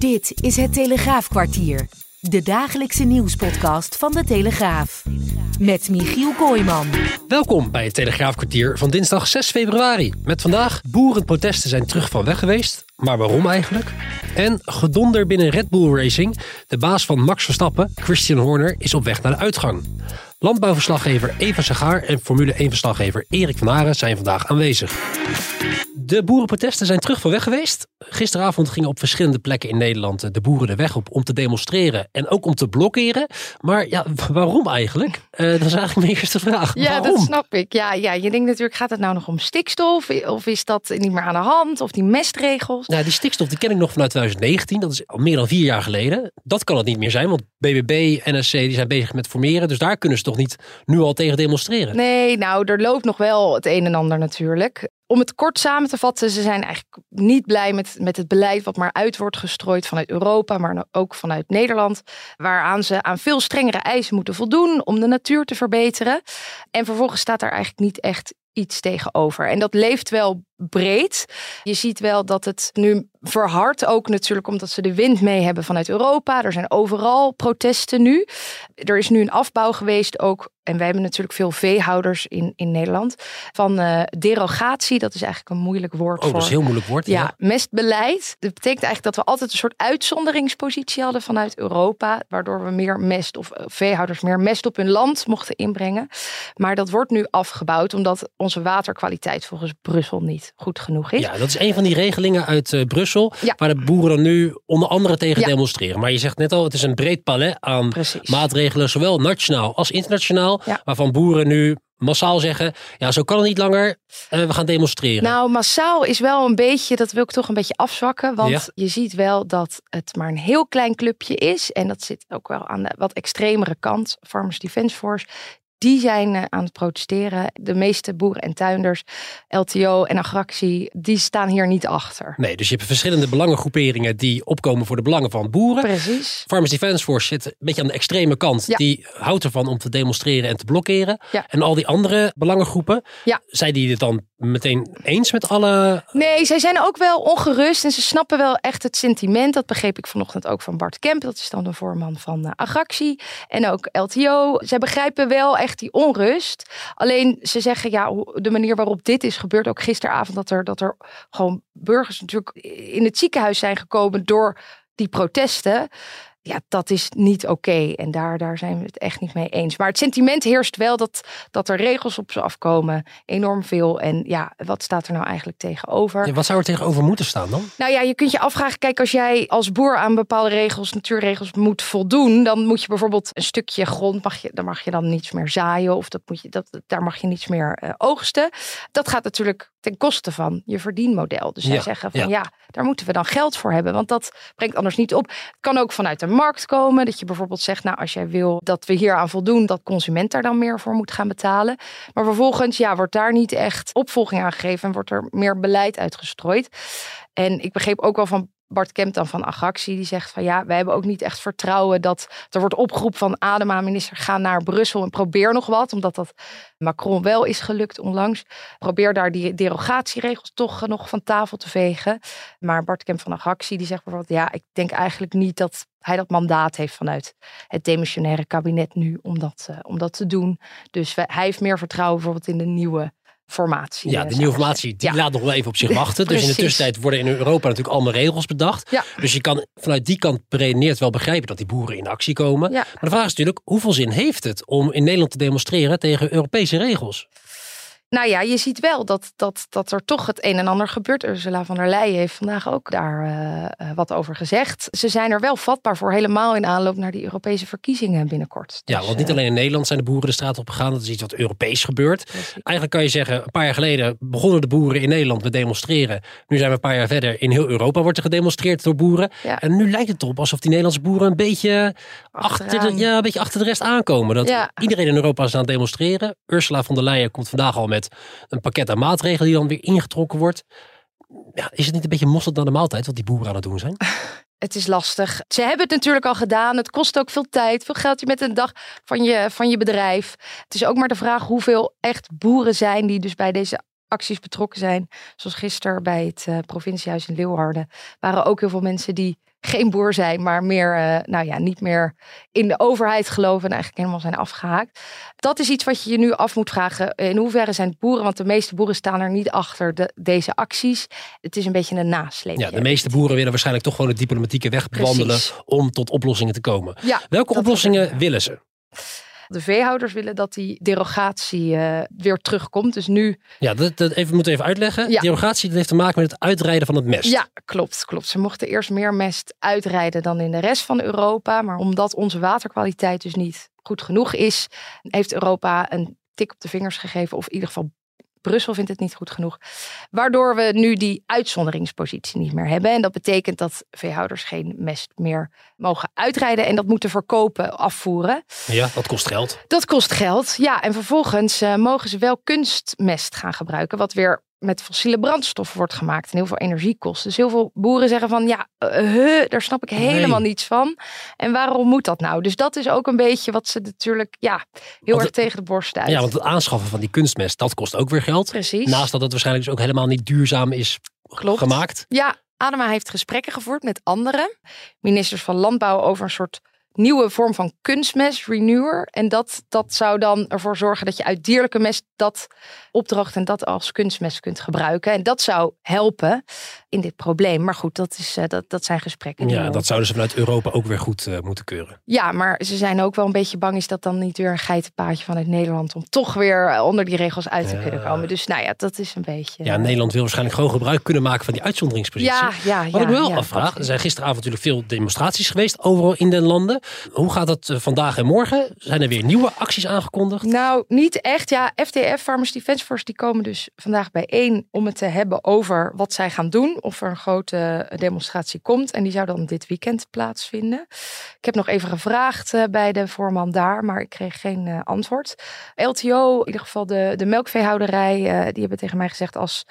Dit is het Telegraafkwartier. De dagelijkse nieuwspodcast van de Telegraaf. Met Michiel Kooijman. Welkom bij het Telegraafkwartier van dinsdag 6 februari. Met vandaag boerenprotesten zijn terug van weg geweest. Maar waarom eigenlijk? En gedonder binnen Red Bull Racing. De baas van Max Verstappen, Christian Horner, is op weg naar de uitgang. Landbouwverslaggever Eva Sagaar en Formule 1-verslaggever Erik van Haren zijn vandaag aanwezig. De boerenprotesten zijn terug van weg geweest. Gisteravond gingen op verschillende plekken in Nederland de boeren de weg op om te demonstreren en ook om te blokkeren. Maar ja, waarom eigenlijk? Uh, dat is eigenlijk mijn eerste vraag. Ja, waarom? dat snap ik. Ja, ja, je denkt natuurlijk, gaat het nou nog om stikstof? Of is dat niet meer aan de hand? Of die mestregels? Nou, die stikstof die ken ik nog vanuit 2019. Dat is al meer dan vier jaar geleden. Dat kan het niet meer zijn, want BBB, NSC, die zijn bezig met formeren. Dus daar kunnen ze toch niet nu al tegen demonstreren? Nee, nou, er loopt nog wel het een en ander natuurlijk om het kort samen te vatten, ze zijn eigenlijk niet blij met, met het beleid wat maar uit wordt gestrooid vanuit Europa, maar ook vanuit Nederland. Waaraan ze aan veel strengere eisen moeten voldoen om de natuur te verbeteren. En vervolgens staat daar eigenlijk niet echt iets tegenover. En dat leeft wel breed. Je ziet wel dat het nu verhardt ook natuurlijk omdat ze de wind mee hebben vanuit Europa. Er zijn overal protesten nu. Er is nu een afbouw geweest ook, en wij hebben natuurlijk veel veehouders in, in Nederland, van uh, derogatie. Dat is eigenlijk een moeilijk woord oh, voor. dat is een heel moeilijk woord. Ja, mestbeleid. Dat betekent eigenlijk dat we altijd een soort uitzonderingspositie hadden vanuit Europa, waardoor we meer mest of uh, veehouders meer mest op hun land mochten inbrengen. Maar dat wordt nu afgebouwd omdat onze waterkwaliteit volgens Brussel niet goed genoeg is. Ja, dat is een van die regelingen uit uh, Brussel, ja. waar de boeren dan nu onder andere tegen ja. demonstreren. Maar je zegt net al, het is een breed palet aan Precies. maatregelen, zowel nationaal als internationaal, ja. waarvan boeren nu massaal zeggen, ja, zo kan het niet langer, uh, we gaan demonstreren. Nou, massaal is wel een beetje, dat wil ik toch een beetje afzwakken, want Ja. je ziet wel dat het maar een heel klein clubje is en dat zit ook wel aan de wat extremere kant, Farmers Defence Force. Die zijn uh, aan het protesteren. De meeste boeren en tuinders, LTO en Agractie, die staan hier niet achter. Nee, dus je hebt verschillende belangengroeperingen die opkomen voor de belangen van boeren. Precies. Farmers Defence Force zit een beetje aan de extreme kant. Ja. Die houdt ervan om te demonstreren en te blokkeren. Ja. En al die andere belangengroepen, Ja. zijn die het dan meteen eens met alle... Nee, zij zijn ook wel ongerust en ze snappen wel echt het sentiment. Dat begreep ik vanochtend ook van Bart Kemp. Dat is dan de voorman van uh, Agractie. En ook LTO. Zij begrijpen wel echt die onrust. Alleen ze zeggen, ja, de manier waarop dit is gebeurd. Ook gisteravond dat er, dat er gewoon burgers natuurlijk in het ziekenhuis zijn gekomen door die protesten. Ja, dat is niet oké. En daar, daar zijn we het echt niet mee eens. Maar het sentiment heerst wel dat, dat er regels op ze afkomen. Enorm veel. En ja, wat staat er nou eigenlijk tegenover? Ja, wat zou er tegenover moeten staan dan? Nou ja, je kunt je afvragen, kijk, als jij als boer aan bepaalde regels, natuurregels moet voldoen, dan moet je bijvoorbeeld een stukje grond, mag je, daar mag je dan niets meer zaaien of dat moet je, dat, daar mag je niets meer eh, oogsten. Dat gaat natuurlijk ten koste van je verdienmodel. Dus zij Ja, zeggen van ja. ja. daar moeten we dan geld voor hebben, want dat brengt anders niet op. Het kan ook vanuit de markt komen, dat je bijvoorbeeld zegt, nou als jij wil dat we hier aan voldoen, dat consument daar dan meer voor moet gaan betalen. Maar vervolgens ja, wordt daar niet echt opvolging aan gegeven en wordt er meer beleid uitgestrooid. En ik begreep ook wel van Bart Kemp dan van Agractie, die zegt van ja, wij hebben ook niet echt vertrouwen dat er wordt opgeroepen van Adema, minister, ga naar Brussel en probeer nog wat, omdat dat Macron wel is gelukt onlangs. Probeer daar die derogatieregels toch nog van tafel te vegen. Maar Bart Kemp van Agractie, die zegt bijvoorbeeld ja, ik denk eigenlijk niet dat hij dat mandaat heeft vanuit het demissionaire kabinet nu om dat, eh, om dat te doen. Dus hij heeft meer vertrouwen bijvoorbeeld in de nieuwe formatie. Ja, de nieuwe formatie die Ja. laat nog wel even op zich wachten. dus in de tussentijd worden in Europa natuurlijk allemaal regels bedacht. Ja. Dus je kan vanuit die kant beredeneerd wel begrijpen dat die boeren in actie komen. Ja. Maar de vraag is natuurlijk, hoeveel zin heeft het om in Nederland te demonstreren tegen Europese regels? Nou ja, je ziet wel dat, dat, dat er toch het een en ander gebeurt. Ursula van der Leyen heeft vandaag ook daar uh, wat over gezegd. Ze zijn er wel vatbaar voor, helemaal in aanloop naar die Europese verkiezingen binnenkort. Ja, dus, want niet uh, alleen in Nederland zijn de boeren de straat op gegaan. Dat is iets wat Europees gebeurt. Precies. Eigenlijk kan je zeggen, een paar jaar geleden begonnen de boeren in Nederland met demonstreren. Nu zijn we een paar jaar verder. In heel Europa wordt er gedemonstreerd door boeren. Ja. En nu lijkt het erop alsof die Nederlandse boeren een beetje, achter de, ja, een beetje achter de rest aankomen. Dat ja. iedereen in Europa is aan het demonstreren. Ursula von der Leyen komt vandaag al met een pakket aan maatregelen die dan weer ingetrokken wordt. Ja, is het niet een beetje mosterd naar de maaltijd wat die boeren aan het doen zijn? Het is lastig. Ze hebben het natuurlijk al gedaan. Het kost ook veel tijd, veel geld. Je met een dag van je, van je bedrijf. Het is ook maar de vraag hoeveel echt boeren zijn die dus bij deze acties betrokken zijn. Zoals gisteren bij het uh, provinciehuis in Leeuwarden. Waren ook heel veel mensen die geen boer zijn, maar meer, uh, nou ja, niet meer in de overheid geloven en eigenlijk helemaal zijn afgehaakt. Dat is iets wat je je nu af moet vragen. In hoeverre zijn boeren, want de meeste boeren staan er niet achter de, deze acties. Het is een beetje een nasleep. Ja, de meeste boeren willen waarschijnlijk toch gewoon de diplomatieke weg bewandelen om tot oplossingen te komen. Ja, Welke oplossingen willen ze? De veehouders willen dat die derogatie uh, weer terugkomt. Dus nu. Ja, dat, dat even, moet even uitleggen. Ja. Derogatie dat heeft te maken met het uitrijden van het mest. Ja, klopt, klopt. Ze mochten eerst meer mest uitrijden dan in de rest van Europa. Maar omdat onze waterkwaliteit dus niet goed genoeg is, heeft Europa een tik op de vingers gegeven. Of in ieder geval Brussel vindt het niet goed genoeg. Waardoor we nu die uitzonderingspositie niet meer hebben. En dat betekent dat veehouders geen mest meer mogen uitrijden en dat moeten verkopen, afvoeren. Ja, dat kost geld. Dat kost geld, ja. En vervolgens uh, mogen ze wel kunstmest gaan gebruiken, wat weer met fossiele brandstoffen wordt gemaakt en heel veel energie kost. Dus heel veel boeren zeggen van ja, uh, daar snap ik helemaal nee. niets van. En waarom moet dat nou? Dus dat is ook een beetje wat ze natuurlijk ja, heel want, erg tegen de borst uit. Ja, want het aanschaffen van die kunstmest, dat kost ook weer geld. Precies. Naast dat het waarschijnlijk dus ook helemaal niet duurzaam is Klopt. gemaakt. Ja, Adema heeft gesprekken gevoerd met andere ministers van Landbouw over een soort nieuwe vorm van kunstmest, renewer. En dat, dat zou dan ervoor zorgen dat je uit dierlijke mest dat opdracht en dat als kunstmest kunt gebruiken. En dat zou helpen in dit probleem. Maar goed, dat, is, uh, dat, dat zijn gesprekken. Ja, dat zouden ze vanuit Europa ook weer goed uh, moeten keuren. Ja, maar ze zijn ook wel een beetje bang is dat dan niet weer een geitenpaadje vanuit Nederland om toch weer onder die regels uit te ja. kunnen komen. Dus nou ja, dat is een beetje. Ja, Nederland wil waarschijnlijk gewoon gebruik kunnen maken van die uitzonderingspositie. Ja, ja, Wat ja, ik me wel ja, afvraag, er zijn gisteravond natuurlijk veel demonstraties geweest overal in de landen. Hoe gaat dat vandaag en morgen? Zijn er weer nieuwe acties aangekondigd? Nou, niet echt. Ja, FDF, Farmers Defence Force, die komen dus vandaag bijeen om het te hebben over wat zij gaan doen. Of er een grote demonstratie komt. En die zou dan dit weekend plaatsvinden. Ik heb nog even gevraagd uh, bij de voorman daar, maar ik kreeg geen uh, antwoord. LTO, in ieder geval de, de melkveehouderij, uh, die hebben tegen mij gezegd als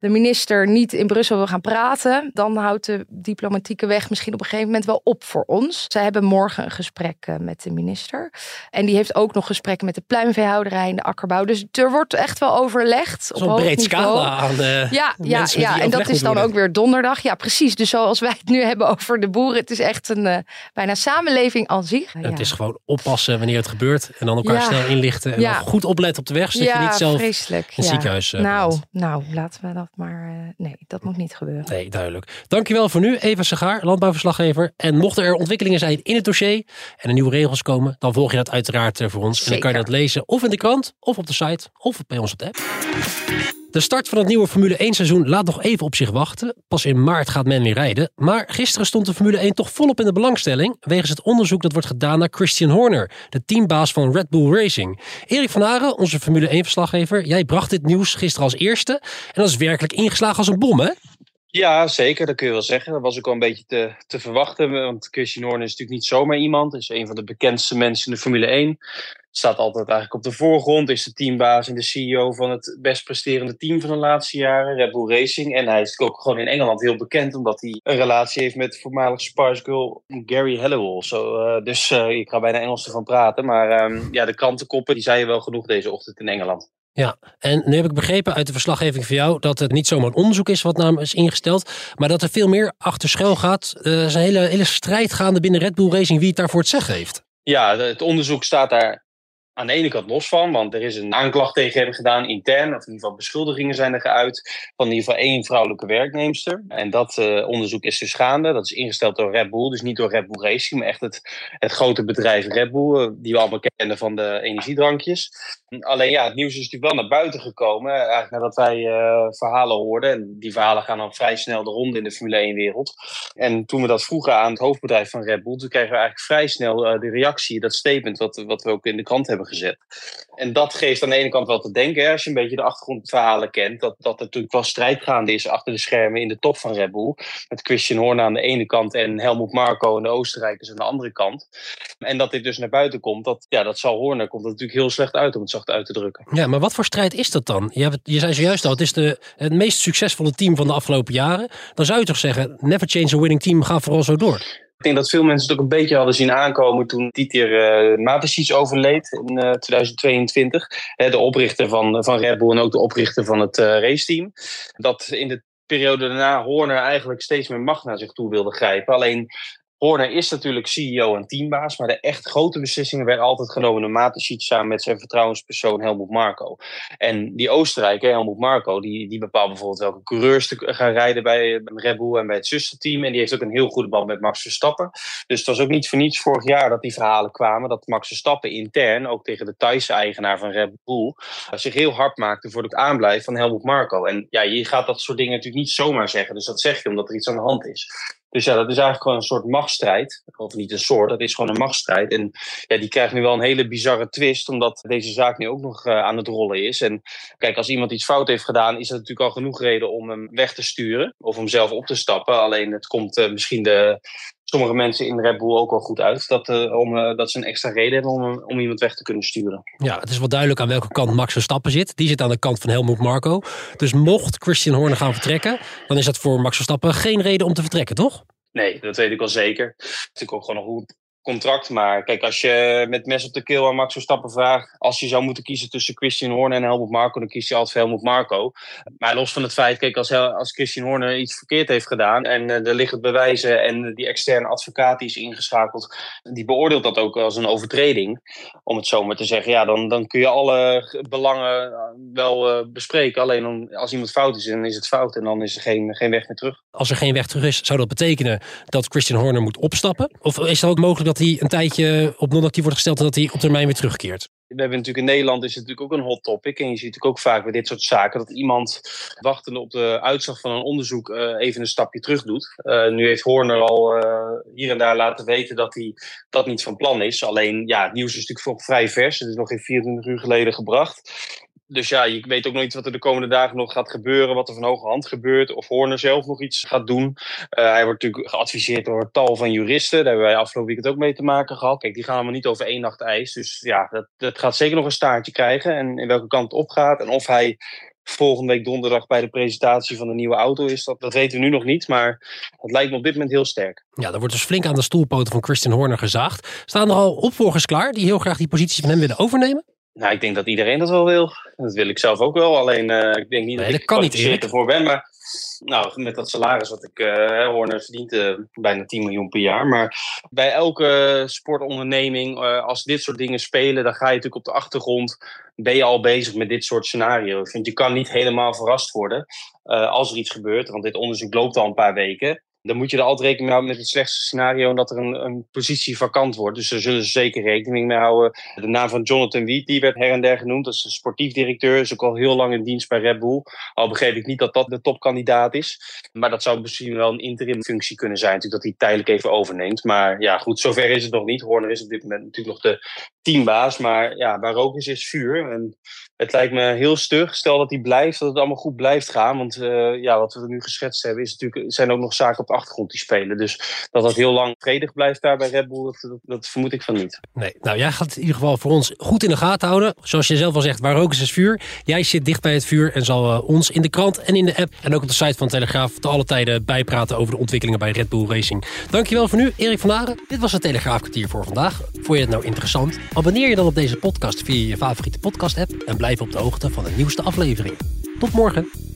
de minister niet in Brussel wil gaan praten, dan houdt de diplomatieke weg misschien op een gegeven moment wel op voor ons. Zij hebben morgen een gesprek uh, met de minister. En die heeft ook nog gesprekken met de pluimveehouderij en de akkerbouw. Dus er wordt echt wel overlegd. Zo'n breed scala aan de Ja, ja, ja. en dat is dan ook weer donderdag. Ja, precies. Dus zoals wij het nu hebben over de boeren. Het is echt een uh, bijna samenleving aan zich. Het ja. is gewoon oppassen wanneer het gebeurt. En dan elkaar ja. snel inlichten. En goed opletten op de weg. Zodat je niet zelf vreselijk. in het ziekenhuis uh, Nou, nou, laten we dat maar uh, nee, dat moet niet gebeuren. Nee, duidelijk. Dankjewel voor nu, Eva Segaar, landbouwverslaggever. En mochten er ontwikkelingen zijn in het dossier en er nieuwe regels komen, dan volg je dat uiteraard voor ons. Zeker. En dan kan je dat lezen of in de krant, of op de site, of bij ons op de app. De start van het nieuwe Formule 1 seizoen laat nog even op zich wachten. Pas in maart gaat men weer rijden. Maar gisteren stond de Formule 1 toch volop in de belangstelling. Wegens het onderzoek dat wordt gedaan naar Christian Horner, de teambaas van Red Bull Racing. Erik van Haren, onze Formule 1 verslaggever. Jij bracht dit nieuws gisteren als eerste. En dat is werkelijk ingeslagen als een bom, hè? Ja, zeker. Dat kun je wel zeggen. Dat was ook wel een beetje te, te verwachten. Want Christian Horner is natuurlijk niet zomaar iemand. Is een van de bekendste mensen in de Formule 1 staat altijd eigenlijk op de voorgrond. Is de teambaas en de CEO van het best presterende team van de laatste jaren, Red Bull Racing. En hij is ook gewoon in Engeland heel bekend, omdat hij een relatie heeft met voormalig Spice Girl Gary Halliwell. Uh, dus uh, ik ga bijna Engels ervan praten. Maar um, ja, de krantenkoppen die zeiden wel genoeg deze ochtend in Engeland. Ja, en nu heb ik begrepen uit de verslaggeving van jou dat het niet zomaar een onderzoek is wat naam is ingesteld, maar dat er veel meer achter schuil gaat. Er is een hele, hele strijd gaande binnen Red Bull Racing wie het daarvoor het zeggen heeft. Ja, het onderzoek staat daar aan de ene kant los van, want er is een aanklacht tegen hem gedaan intern, of in ieder geval beschuldigingen zijn er geuit van in ieder geval één vrouwelijke werknemster. En dat uh, onderzoek is dus gaande. Dat is ingesteld door Red Bull, dus niet door Red Bull Racing, maar echt het, het grote bedrijf Red Bull, uh, die we allemaal kennen van de energiedrankjes. Alleen ja, het nieuws is natuurlijk wel naar buiten gekomen, eigenlijk nadat wij verhalen hoorden. En die verhalen gaan dan vrij snel de ronde in de Formule 1-wereld. En toen we dat vroegen aan het hoofdbedrijf van Red Bull, toen kregen we eigenlijk vrij snel de reactie, dat statement wat, wat we ook in de krant hebben gezet. En dat geeft aan de ene kant wel te denken, als je een beetje de achtergrondverhalen kent, dat, dat er natuurlijk wel strijd gaande is achter de schermen in de top van Red Bull. Met Christian Horner aan de ene kant en Helmut Marko en de Oostenrijkers aan de andere kant. En dat dit dus naar buiten komt, dat, ja, dat zal Horner komt dat natuurlijk heel slecht uit om het zacht uit te drukken. Ja, maar wat voor strijd is dat dan? Je, hebt, je zei zojuist al, het is de, het meest succesvolle team van de afgelopen jaren. Dan zou je toch zeggen, never change a winning team, ga vooral zo door. Ik denk dat veel mensen het ook een beetje hadden zien aankomen toen Dieter uh, Mateschitz overleed in uh, 2022. de oprichter van, van Red Bull en ook de oprichter van het uh, raceteam. Dat in de periode daarna Horner eigenlijk steeds meer macht naar zich toe wilde grijpen. Alleen Horner is natuurlijk CEO en teambaas, maar de echt grote beslissingen werden altijd genomen door Mateschitz samen met zijn vertrouwenspersoon Helmut Marko. En die Oostenrijker, Helmut Marko, die, die bepaalt bijvoorbeeld welke coureurs te gaan rijden bij Red Bull en bij het zusterteam. En die heeft ook een heel goede band met Max Verstappen. Dus het was ook niet voor niets vorig jaar dat die verhalen kwamen dat Max Verstappen intern, ook tegen de Thaise eigenaar van Red Bull, zich heel hard maakte voor het aanblijven van Helmut Marko. En ja, je gaat dat soort dingen natuurlijk niet zomaar zeggen. Dus dat zeg je omdat er iets aan de hand is. Dus ja, dat is eigenlijk gewoon een soort machtsstrijd. Of niet een soort, dat is gewoon een machtsstrijd. En ja, die krijgt nu wel een hele bizarre twist, omdat deze zaak nu ook nog uh, aan het rollen is. En kijk, als iemand iets fout heeft gedaan, is dat natuurlijk al genoeg reden om hem weg te sturen. Of om zelf op te stappen. Alleen het komt uh, misschien de, sommige mensen in Red Bull ook wel goed uit. Dat, uh, om, uh, dat ze een extra reden hebben om, om iemand weg te kunnen sturen. Ja, het is wel duidelijk aan welke kant Max Verstappen zit. Die zit aan de kant van Helmut Marko. Dus mocht Christian Horner gaan vertrekken, dan is dat voor Max Verstappen geen reden om te vertrekken, toch? Nee, dat weet ik wel zeker. Het is natuurlijk ook gewoon een goed contract. Maar kijk, als je met mes op de keel aan Max Verstappen vraagt... als je zou moeten kiezen tussen Christian Horner en Helmut Marko... dan kies je altijd voor Helmut Marko. Maar los van het feit, kijk, als, als Christian Horner iets verkeerd heeft gedaan... en uh, er liggen bewijzen en die externe advocaat die is ingeschakeld... die beoordeelt dat ook als een overtreding, om het zo maar te zeggen. Ja, dan, dan kun je alle belangen wel uh, bespreken. Alleen als iemand fout is, dan is het fout en dan is er geen, geen weg meer terug. Als er geen weg terug is, zou dat betekenen dat Christian Horner moet opstappen? Of is het ook mogelijk dat hij een tijdje op non-actief wordt gesteld en dat hij op termijn weer terugkeert? We hebben natuurlijk in Nederland is het natuurlijk ook een hot topic. En je ziet natuurlijk ook vaak bij dit soort zaken dat iemand wachtende op de uitslag van een onderzoek uh, even een stapje terug doet. Uh, nu heeft Horner al uh, hier en daar laten weten dat hij dat niet van plan is. Alleen ja, het nieuws is natuurlijk vrij vers. Het is nog geen 24 uur geleden gebracht dus ja, je weet ook nog niet wat er de komende dagen nog gaat gebeuren, wat er van hoge hand gebeurt, of Horner zelf nog iets gaat doen. Uh, hij wordt natuurlijk geadviseerd door tal van juristen. Daar hebben wij afgelopen weekend ook mee te maken gehad. Kijk, die gaan allemaal niet over één nacht ijs. Dus ja, dat, gaat zeker nog een staartje krijgen. En in welke kant het opgaat. En of hij volgende week donderdag bij de presentatie van de nieuwe auto is, dat, dat weten we nu nog niet. Maar het lijkt me op dit moment heel sterk. Ja, er wordt dus flink aan de stoelpoten van Christian Horner gezaagd. Staan er al opvolgers klaar die heel graag die positie van hem willen overnemen? Nou, ik denk dat iedereen dat wel wil. Dat wil ik zelf ook wel. Alleen uh, ik denk niet nee, dat, dat ik kan niet ervoor ben. Maar nou, met dat salaris wat ik uh, Horner verdient, uh, bijna 10 miljoen per jaar. Maar bij elke sportonderneming, als dit soort dingen spelen, dan ga je natuurlijk op de achtergrond, ben je al bezig met dit soort scenario's. Want je kan niet helemaal verrast worden als er iets gebeurt. Want dit onderzoek loopt al een paar weken dan moet je er altijd rekening mee houden met het slechtste scenario dat er een, een positie vakant wordt. Dus daar zullen ze zeker rekening mee houden. De naam van Jonathan Wheat, die werd her en der genoemd. Dat is een sportief directeur, is ook al heel lang in dienst bij Red Bull. Al begreep ik niet dat dat de topkandidaat is. Maar dat zou misschien wel een interim functie kunnen zijn, natuurlijk dat hij tijdelijk even overneemt. Maar ja, goed, zover is het nog niet. Horner is op dit moment natuurlijk nog de teambaas. Maar ja, waar rook is, is vuur. En het lijkt me heel stug. Stel dat hij blijft, dat het allemaal goed blijft gaan. Want uh, ja, wat we nu geschetst hebben, is natuurlijk, zijn ook nog zaken op achtergrond die spelen. Dus dat dat heel lang vredig blijft daar bij Red Bull, dat, dat, vermoed ik van niet. Nee, nou jij gaat het in ieder geval voor ons goed in de gaten houden. Zoals je zelf al zegt, waar rook is, is vuur. Jij zit dicht bij het vuur en zal uh, ons in de krant en in de app en ook op de site van Telegraaf te alle tijden bijpraten over de ontwikkelingen bij Red Bull Racing. Dankjewel voor nu, Erik van Aren. Dit was het Telegraafkwartier voor vandaag. Vond je het nou interessant? Abonneer je dan op deze podcast via je favoriete podcast app en blijf op de hoogte van de nieuwste afleveringen. Tot morgen!